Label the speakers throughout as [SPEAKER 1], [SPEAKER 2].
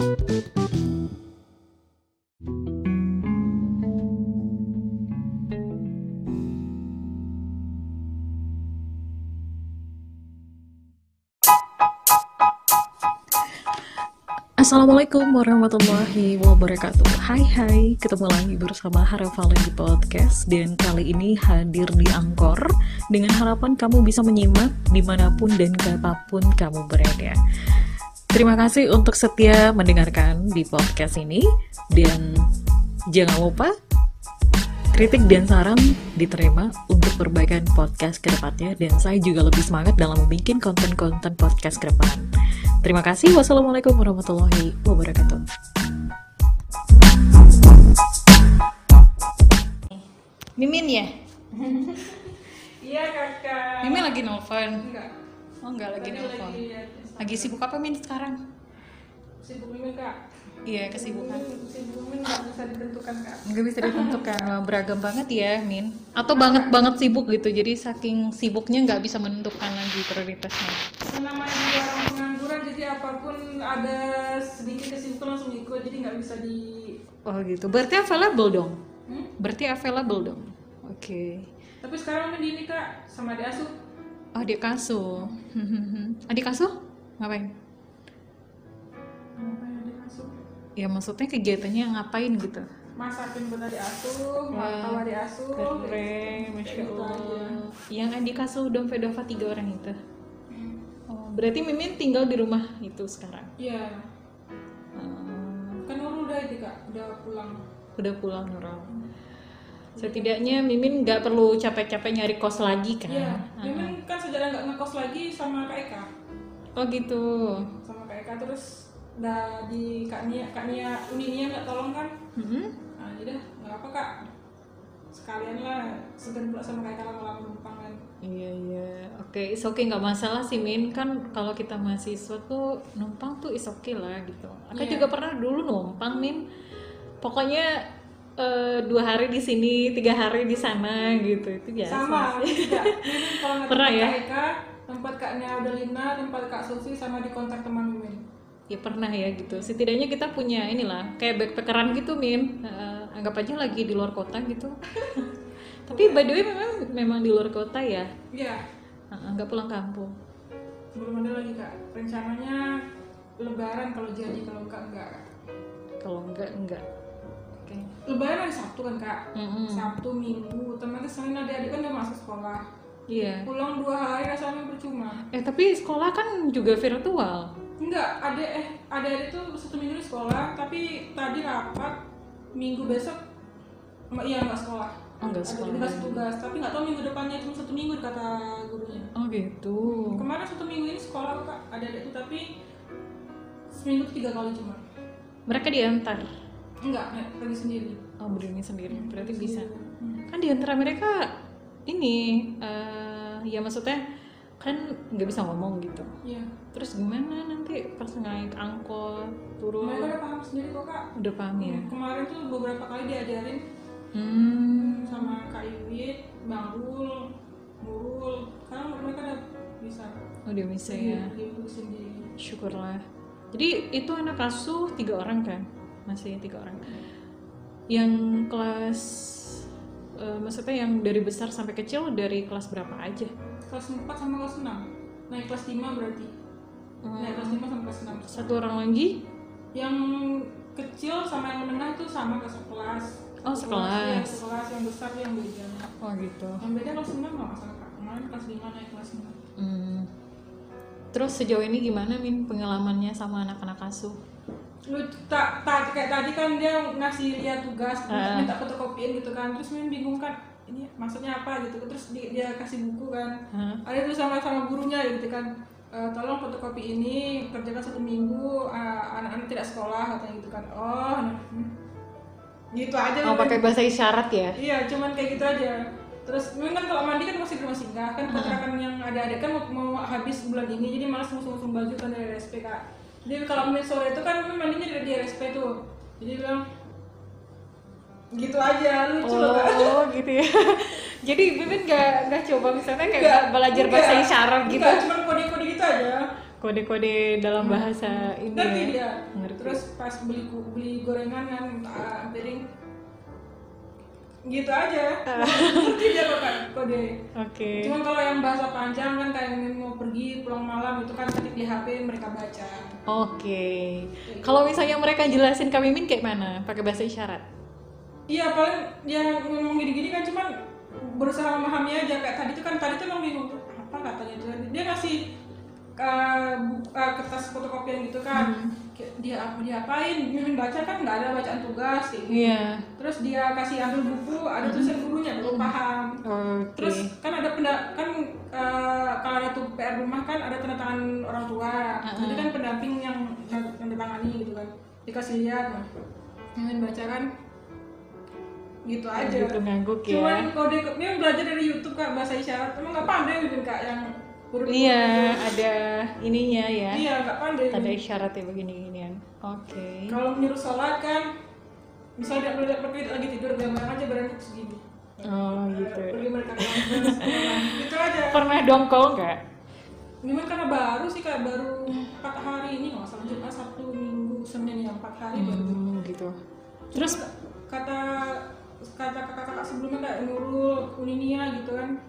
[SPEAKER 1] Assalamualaikum warahmatullahi wabarakatuh. Hai hai, ketemu lagi bersama Hara Valen di podcast Dan kali ini hadir di Angkor Dengan harapan kamu bisa menyimak di mana pun dan kapan pun kamu berada Terima kasih untuk setia mendengarkan di podcast ini Dan jangan lupa kritik dan saran diterima untuk perbaikan podcast ke depannya dan saya juga lebih semangat dalam membuat konten-konten podcast ke depan. Terima kasih. Wassalamualaikum warahmatullahi wabarakatuh. Mimin ya?
[SPEAKER 2] Iya kakak.
[SPEAKER 1] Mimin lagi nelfon.
[SPEAKER 2] Enggak.
[SPEAKER 1] Oh enggak lagi nelfon.
[SPEAKER 2] Lagi,
[SPEAKER 1] sibuk apa Min sekarang?
[SPEAKER 2] sibuk mimin kak.
[SPEAKER 1] Iya kesibukan.
[SPEAKER 2] Mimin- Sibuk mimin nggak bisa ditentukan kak.
[SPEAKER 1] Nggak bisa ditentukan, beragam banget ya Min. Atau banget banget sibuk gitu, jadi saking sibuknya nggak bisa menentukan lagi prioritasnya.
[SPEAKER 2] Namanya juga orang pengangguran jadi apa pun ada sedikit kesibukan langsung ikut jadi nggak bisa di.
[SPEAKER 1] Oh gitu, berarti available dong?
[SPEAKER 2] Hmm?
[SPEAKER 1] Berarti available dong? Oke.
[SPEAKER 2] Tapi sekarang di ini kak sama di asuh.
[SPEAKER 1] Oh, adik kasuh. adik kasuh? Ngapain?
[SPEAKER 2] Asuh?
[SPEAKER 1] Ya maksudnya kegiatannya ngapain gitu?
[SPEAKER 2] Masakin buat di asuh,
[SPEAKER 1] Wah,
[SPEAKER 2] tawa di asuh.
[SPEAKER 1] Keren, Masya
[SPEAKER 2] Kayak gitu
[SPEAKER 1] Allah. Yang adik kasuh Dom Fedova tiga orang itu?
[SPEAKER 2] Hmm.
[SPEAKER 1] Oh, berarti Mimin tinggal di rumah itu sekarang?
[SPEAKER 2] Iya.
[SPEAKER 1] Hmm,
[SPEAKER 2] Kan Nurul udah kak, udah pulang.
[SPEAKER 1] udah pulang Nurul. Setidaknya Mimin nggak perlu capek-capek nyari kos lagi kan?
[SPEAKER 2] Iya.
[SPEAKER 1] Ah.
[SPEAKER 2] Mimin kan sudah nggak ngekos lagi sama Kak Eka.
[SPEAKER 1] Oh gitu.
[SPEAKER 2] sama Kak Eka terus udah di Kak Nia, Kak Nia Uninia nggak tolong kan?
[SPEAKER 1] Mhm.
[SPEAKER 2] Nah, jadi dah nggak apa Kak. Sekalian lah segan pula sama Kak Eka lama-lama numpang kan.
[SPEAKER 1] Iya iya, oke, is oke nggak masalah sih Min. Kan kalau kita mahasiswa tuh numpang tuh is oke lah gitu. Aku
[SPEAKER 2] Iya.
[SPEAKER 1] juga pernah dulu numpang Min. Pokoknya eh, dua hari di sini, tiga hari di sana gitu. Itu biasa.
[SPEAKER 2] Sama, ini juga. Mimin kalau
[SPEAKER 1] Pernah ya?
[SPEAKER 2] Eka, tempat Kak Nia Adelina, tempat Kak Susi sama di kontak teman Mimin.
[SPEAKER 1] Ya pernah ya gitu. Setidaknya kita punya inilah kayak backpackeran gitu Min. Eh, anggap aja lagi di luar kota gitu. Tapi by the way memang memang di luar kota ya.
[SPEAKER 2] Iya,
[SPEAKER 1] Eh, nggak pulang kampung.
[SPEAKER 2] belum ada lagi Kak. Rencananya Lebaran kalau jadi, kalau enggak enggak.
[SPEAKER 1] Kalau enggak enggak. Oke.
[SPEAKER 2] Lebaran hari Sabtu kan Kak.
[SPEAKER 1] Mm-mm.
[SPEAKER 2] Sabtu, Minggu, otomatis Senin adik-adik kan udah masuk sekolah.
[SPEAKER 1] Iya.
[SPEAKER 2] Pulang dua hari rasanya percuma.
[SPEAKER 1] Eh tapi sekolah kan juga virtual.
[SPEAKER 2] Enggak, ada eh ada tuh satu minggu di sekolah, tapi tadi rapat minggu besok iya nggak sekolah.
[SPEAKER 1] Oh enggak
[SPEAKER 2] Ada
[SPEAKER 1] sekolah.
[SPEAKER 2] tugas tugas, tapi nggak tahu minggu depannya cuma satu minggu kata gurunya.
[SPEAKER 1] Oh gitu.
[SPEAKER 2] Kemarin satu minggu ini sekolah kak ada ada itu tapi seminggu tiga kali cuma.
[SPEAKER 1] Mereka diantar.
[SPEAKER 2] Enggak, pergi sendiri.
[SPEAKER 1] Oh berdiri sendiri. Berarti bisa.
[SPEAKER 2] Hmm.
[SPEAKER 1] Kan di antara mereka ini eh ya maksudnya kan nggak bisa ngomong gitu.
[SPEAKER 2] Iya.
[SPEAKER 1] Terus gimana nanti pas naik angkot turun?
[SPEAKER 2] Mereka udah paham sendiri kok kak.
[SPEAKER 1] Udah paham ya.
[SPEAKER 2] Kemarin tuh beberapa kali diajarin
[SPEAKER 1] Hmm.
[SPEAKER 2] sama Kak Iwit, Bang Rul, Nurul. Sekarang mereka udah bisa.
[SPEAKER 1] Udah bisa ya.
[SPEAKER 2] Gitu sendiri.
[SPEAKER 1] Syukurlah. Jadi itu anak asuh tiga orang kan? Masih tiga orang. Yang kelas eh, maksudnya yang dari besar sampai kecil dari kelas berapa aja?
[SPEAKER 2] Kelas 4 sama kelas 6. Naik kelas 5 berarti. Naik kelas 5 sama kelas 6.
[SPEAKER 1] Satu orang lagi?
[SPEAKER 2] Yang kecil sama yang menengah itu sama kelas kelas.
[SPEAKER 1] Oh, sekelas.
[SPEAKER 2] Kelas, ya, sekelas yang besar yang beda.
[SPEAKER 1] Oh gitu.
[SPEAKER 2] Yang beda kelas 6 nggak masalah kak. Kemarin kelas 5 naik kelas 6.
[SPEAKER 1] Hmm. Terus sejauh ini gimana Min pengalamannya sama anak-anak asuh?
[SPEAKER 2] Lu tak tak kayak tadi kan dia ngasih lihat tugas,
[SPEAKER 1] Ah.
[SPEAKER 2] minta fotokopiin gitu kan. Terus Min bingung kan ini maksudnya apa gitu. Terus dia, dia kasih buku kan.
[SPEAKER 1] Hah?
[SPEAKER 2] ada itu sama sama gurunya gitu kan e, tolong fotokopi ini kerjakan satu minggu eh, anak-anak tidak sekolah katanya gitu kan oh nah, hmm. gitu aja
[SPEAKER 1] Oh pakai bahasa isyarat ya?
[SPEAKER 2] iya cuman kayak gitu aja terus memang kan kalau mandi kan masih di rumah singgah kan kontrakan yang ada ada kan mau, mau habis bulan ini jadi malas ngusung-ngusung baju kan dari RSP jadi kalau Min sore itu kan mandinya dari di RSP tuh jadi bilang gitu aja lucu loh kak
[SPEAKER 1] Oh gitu ya. Jadi Mimin nggak nggak coba misalnya kayak
[SPEAKER 2] Nggak,
[SPEAKER 1] belajar
[SPEAKER 2] enggak.
[SPEAKER 1] bahasa isyarat gitu.
[SPEAKER 2] Enggak, cuma kode-kode gitu aja.
[SPEAKER 1] kode-kode dalam bahasa ini
[SPEAKER 2] ngerti
[SPEAKER 1] ya
[SPEAKER 2] dia
[SPEAKER 1] Ngerti.
[SPEAKER 2] terus pas beli beli gorengan kan piring gitu aja. Ngerti dia kan kode
[SPEAKER 1] oke.
[SPEAKER 2] Cuman kalau yang bahasa panjang kan kayak yang mau pergi pulang malam itu kan ketik di HP mereka baca.
[SPEAKER 1] Oke. Kalau misalnya mereka jelasin ke Mimin kayak mana? Pakai bahasa isyarat?
[SPEAKER 2] Iya paling dia ngomong gini-gini kan cuman berusaha memahami aja. Kayak tadi tuh kan tadi tuh emang bingung apa katanya? Dia ngasih uh, uh, kertas fotokopian gitu kan. Kayak dia apa dia apain mimin baca kan nggak ada bacaan tugas kayak gitu.
[SPEAKER 1] Iya.
[SPEAKER 2] Terus dia kasih ambil buku ada tulisan gurunya belum paham.
[SPEAKER 1] Oke.
[SPEAKER 2] Terus kan ada penda kan uh, kalau ada tuh PR rumah kan ada tanda tangan orang tua. Jadi kan pendamping yang tanda tangani gitu kan. Dikasih lihat. Nah mimin baca kan gitu aja.
[SPEAKER 1] Gitu ngangguk ya.
[SPEAKER 2] Cuman kode mimin belajar dari YouTube kak bahasa isyarat. Emang nggak pandai mimin kak yang huruf
[SPEAKER 1] iya ada ininya ya.
[SPEAKER 2] Iya nggak pandai. Mimin.
[SPEAKER 1] isyarat ya begini-ginian. Oke.
[SPEAKER 2] Kalau menyuruh sholat kan misalnya dia pergi lagi tidur gambar aja berani segini.
[SPEAKER 1] Oh gitu
[SPEAKER 2] kampus, gitu aja.
[SPEAKER 1] Pernah dongkol nggak?
[SPEAKER 2] Mimin karena baru sih kak. Baru empat hari ini nggak salah Jumat Sabtu Minggu Senin yang empat hari baru.
[SPEAKER 1] Hmm, gitu. Terus?
[SPEAKER 2] Kata kata kakak-kakak sebelumnya kayak Nurul, Uninia gitu kan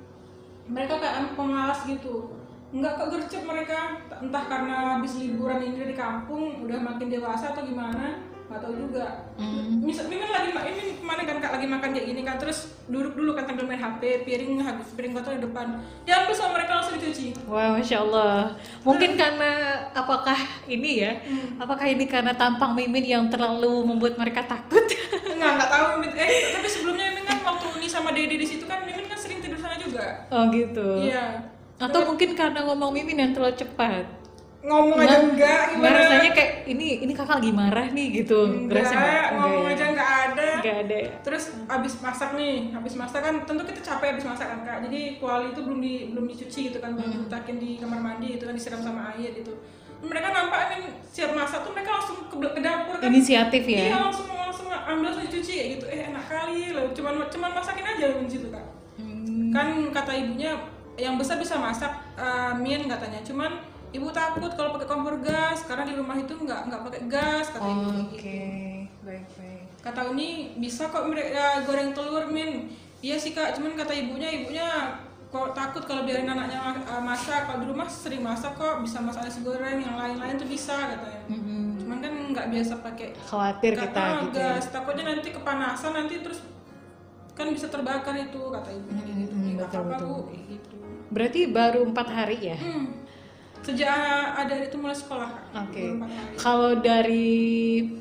[SPEAKER 2] mereka kayak pemalas gitu nggak kok gercep mereka entah karena habis liburan ini dari kampung udah makin dewasa atau gimana nggak tahu juga
[SPEAKER 1] Hmm.
[SPEAKER 2] misal mimin lagi ini ke mana kan kak lagi makan kayak gini kan terus duduk dulu kan sambil main HP piring habis piring kotor di depan diambil sama mereka langsung dicuci
[SPEAKER 1] Wah, masya Allah. Mungkin karena apakah ini ya? Apakah ini karena tampang Mimin yang terlalu membuat mereka takut?
[SPEAKER 2] nggak nggak tahu Mimin eh tapi sebelumnya Mimin kan waktu Uni sama Dede di situ kan Mimin kan sering tidur sana juga
[SPEAKER 1] oh gitu.
[SPEAKER 2] iya
[SPEAKER 1] Atau mungkin karena ngomong Mimin yang terlalu cepat.
[SPEAKER 2] ngomong aja enggak
[SPEAKER 1] Nggak
[SPEAKER 2] gimana
[SPEAKER 1] rasanya kayak ini ini kakak lagi marah nih gitu.
[SPEAKER 2] enggak
[SPEAKER 1] Berasa nggak?
[SPEAKER 2] ngomong
[SPEAKER 1] Nggak
[SPEAKER 2] aja
[SPEAKER 1] ya?
[SPEAKER 2] enggak ada
[SPEAKER 1] Nggak ada. ya?
[SPEAKER 2] terus abis masak nih habis masak kan tentu kita capek abis masak kan kak jadi kuali itu belum di belum dicuci gitu kan belum diletakin di kamar mandi itu kan disiram sama air gitu mereka nampak kan siap masak tuh mereka langsung ke, ke dapur kan
[SPEAKER 1] Inisiatif
[SPEAKER 2] iya
[SPEAKER 1] ya.
[SPEAKER 2] langsung langsung ambil langsung dicuci kayak gitu eh enak kali loh cuman cuman masakin aja di situ
[SPEAKER 1] Hmm,
[SPEAKER 2] kan kata ibunya yang besar bisa masak eh, mien katanya cuman ibu takut kalau pakai kompor gas karena di rumah itu nggak nggak pakai gas kata ibu
[SPEAKER 1] Oke,
[SPEAKER 2] kayak gitu.
[SPEAKER 1] baik baik.
[SPEAKER 2] kata Uni bisa kok mereka goreng telur min iya sih kak cuman kata ibunya ibunya kok takut kalau biarin anaknya eh, masak kalau di rumah sering masak kok bisa masak nasi goreng yang lain-lain tuh bisa katanya
[SPEAKER 1] Mm-mm.
[SPEAKER 2] cuman kan nggak biasa pakai
[SPEAKER 1] Khawatir
[SPEAKER 2] Nggak
[SPEAKER 1] kita gitu. ya.
[SPEAKER 2] gas takutnya nanti kepanasan nanti terus kan bisa terbakar itu kata ibunya gitu
[SPEAKER 1] Hmm,
[SPEAKER 2] "Ya, nggak
[SPEAKER 1] betul,
[SPEAKER 2] apa-apa
[SPEAKER 1] betul.
[SPEAKER 2] bu kayak gitu
[SPEAKER 1] Berarti baru empat hari ya?
[SPEAKER 2] Hmm. sejak ada itu mulai sekolah kak
[SPEAKER 1] Oke.
[SPEAKER 2] Hari.
[SPEAKER 1] Kalau dari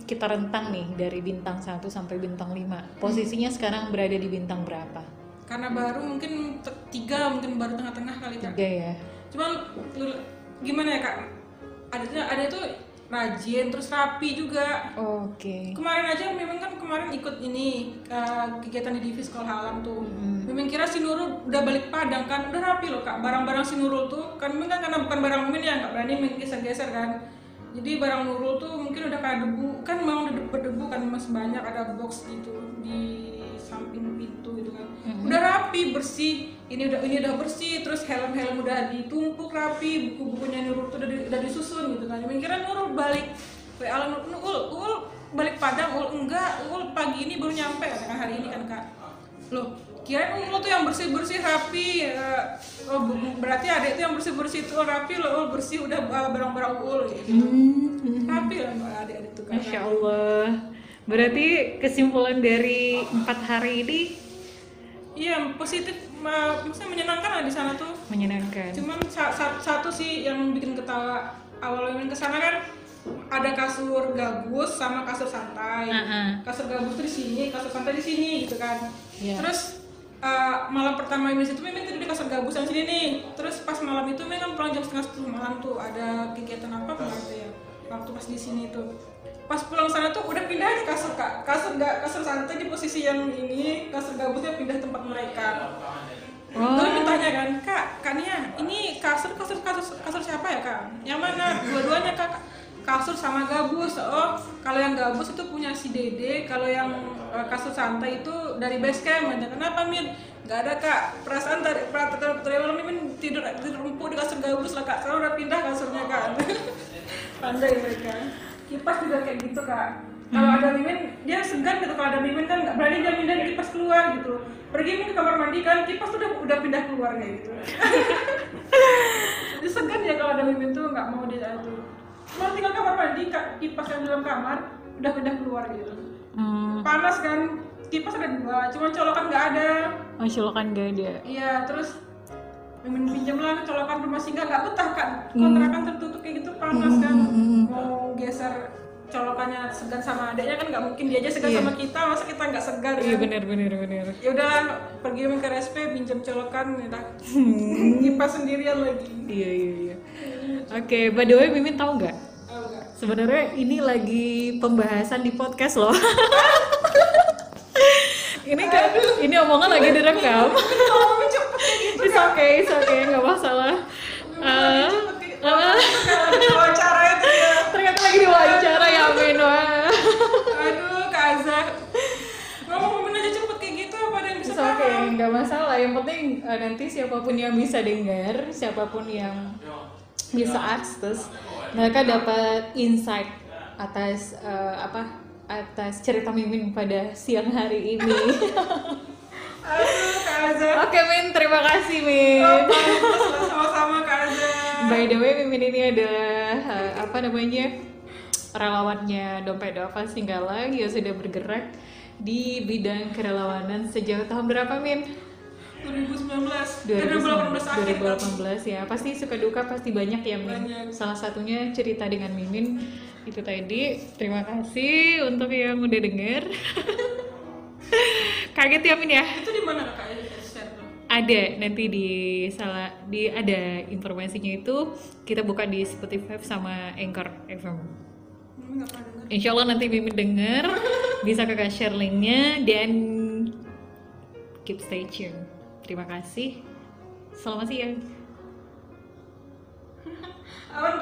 [SPEAKER 1] kita rentang nih dari bintang 1 sampai bintang 5, posisinya sekarang berada di bintang berapa?
[SPEAKER 2] karena baru mungkin tiga mungkin baru tengah-tengah kali kak
[SPEAKER 1] Tiga ya.
[SPEAKER 2] cuman lu- gimana ya kak ada ada itu rajin terus rapi juga.
[SPEAKER 1] Oke.
[SPEAKER 2] kemarin aja memang kan kemarin ikut ini uh, kegiatan di Divi sekolah alam tuh. Memang kira si Nurul udah balik Padang kan udah rapi loh kak. Barang-barang si Nurul tuh kan memang kan karena bukan barang Mimin ya nggak berani main geser-geser kan. Jadi barang Nurul tuh mungkin udah kayak debu kan memang udah berdebu kan masih banyak ada box gitu di samping pintu gitu kan. Udah rapi bersih ini udah ini udah bersih terus helm-helm udah ditumpuk rapi buku-bukunya Nurul tuh udah, di- udah disusun gitu kan. Kira Nurul balik. Ke alam Nurul Ul, Ul balik Padang Ul enggak Ul pagi ini baru nyampe. Kan hari ini kan kak. Loh kirain Ul tuh yang bersih bersih rapi eh, oh, berarti ada itu yang bersih bersih itu rapi loh Ul bersih udah eh, barang-barang Ul gitu.
[SPEAKER 1] Hmm,
[SPEAKER 2] rapi lah mbak adik-adik tuh kan
[SPEAKER 1] Masya Allah. Berarti kesimpulan dari empat hari ini
[SPEAKER 2] iya positif maksudnya menyenangkan lah di sana tuh
[SPEAKER 1] menyenangkan.
[SPEAKER 2] cuman sa- sa- satu sih yang bikin ketawa awal main ke sana kan ada kasur gabus sama kasur santai
[SPEAKER 1] Ah-ah.
[SPEAKER 2] kasur gabus tuh di sini kasur santai di sini gitu kan
[SPEAKER 1] Iya.
[SPEAKER 2] terus uh, malam pertama ini situ memang tidur di kasur gabus yang sini nih terus pas malam itu memang pulang jam setengah sepuluh malam tuh ada kegiatan apa kemarin tuh ya waktu pas di sini tuh pas pulang sana tuh udah pindah aja kasur kak kasur gak kasur santai di posisi yang ini kasur gabusnya pindah tempat mereka
[SPEAKER 1] Oh.
[SPEAKER 2] Terus ditanya kan, Kak, Kak Nia, ini kasur, kasur, kasur, kasur siapa ya Kak? Yang mana? Dua-duanya Kak, kasur sama gabus. Oh, kalau yang gabus itu punya si Dede, kalau yang eh, kasur santai itu dari base camp. Dan kenapa Mir? nggak ada kak perasaan tadi malam ini tidur tidur empuk di kasur gabus lah kak sekarang udah pindah kasurnya kan pandai mereka kipas juga kayak gitu kak. Kalau ada mimin dia segan gitu. Kalau ada mimin kan nggak berani dia pindah kipas keluar gitu. Pergi ke kamar mandi kan kipas tuh udah udah pindah keluar kayak gitu. Dia segan ya kalau ada mimin tuh nggak mau dia itu mau tinggal kamar mandi kak. Kipas yang dalam kamar udah pindah keluar gitu.
[SPEAKER 1] Hmm,
[SPEAKER 2] panas kan kipas ada dua. Cuma colokan nggak ada.
[SPEAKER 1] Masya Allah kan gak ada.
[SPEAKER 2] Iya terus mimin pinjam lah colokan rumah singgah nggak betah kan kontrakan tertutup kayak gitu panas kan. mau geser colokannya segan sama adeknya kan nggak mungkin dia aja segan sama kita masa kita nggak segan
[SPEAKER 1] iya
[SPEAKER 2] kan?
[SPEAKER 1] bener bener bener
[SPEAKER 2] ya udah pergi ke RSP pinjam colokan ya kipas sendirian lagi.
[SPEAKER 1] Iya iya iya. Oke by the way Mimin tahu nggak?
[SPEAKER 2] Oh, enggak.
[SPEAKER 1] sebenarnya ini lagi pembahasan di podcast loh. Ini kan ini omongan lagi direkam
[SPEAKER 2] ngomongnya cepet kayak gitu
[SPEAKER 1] it's okay it's okay nggak masalah.
[SPEAKER 2] Kayak oh, wawancara itu ya.
[SPEAKER 1] Ternyata lagi diwawancara ya Min wah
[SPEAKER 2] aduh Kak Azza. Ngomong-ngomong aja cepet kayak gitu apa ada yang bisa
[SPEAKER 1] It's okay, nggak masalah. Yang penting eh, nanti siapa pun yang bisa dengar, siapa pun yang bisa akses, mereka dapat insight atas eh, apa atas cerita Mimin pada siang hari ini.
[SPEAKER 2] aduh
[SPEAKER 1] Oke Min, terima kasih Min.
[SPEAKER 2] Sama-sama Kak Azza
[SPEAKER 1] By the way, Mimin ini adalah eh, apa namanya relawannya Dompet Dova Singgala. Yang sudah bergerak di bidang kerelawanan sejauh tahun berapa Min?
[SPEAKER 2] 2019 Eh, 2018 akhir kan?
[SPEAKER 1] 2018 ya. Pasti suka duka pasti banyak ya Min.
[SPEAKER 2] Banyak.
[SPEAKER 1] salah satunya cerita dengan Mimin. Itu tadi. Terima kasih untuk yang udah denger. Kaget ya Min ya?
[SPEAKER 2] Itu mana Kak share tuh?
[SPEAKER 1] Ada nanti di salah di ada informasinya itu kita buka di Spotify sama Anchor FM Insya Allah nanti Mimin denger. Bisa kakak share linknya dan keep stay tune. Terima kasih. Selamat siang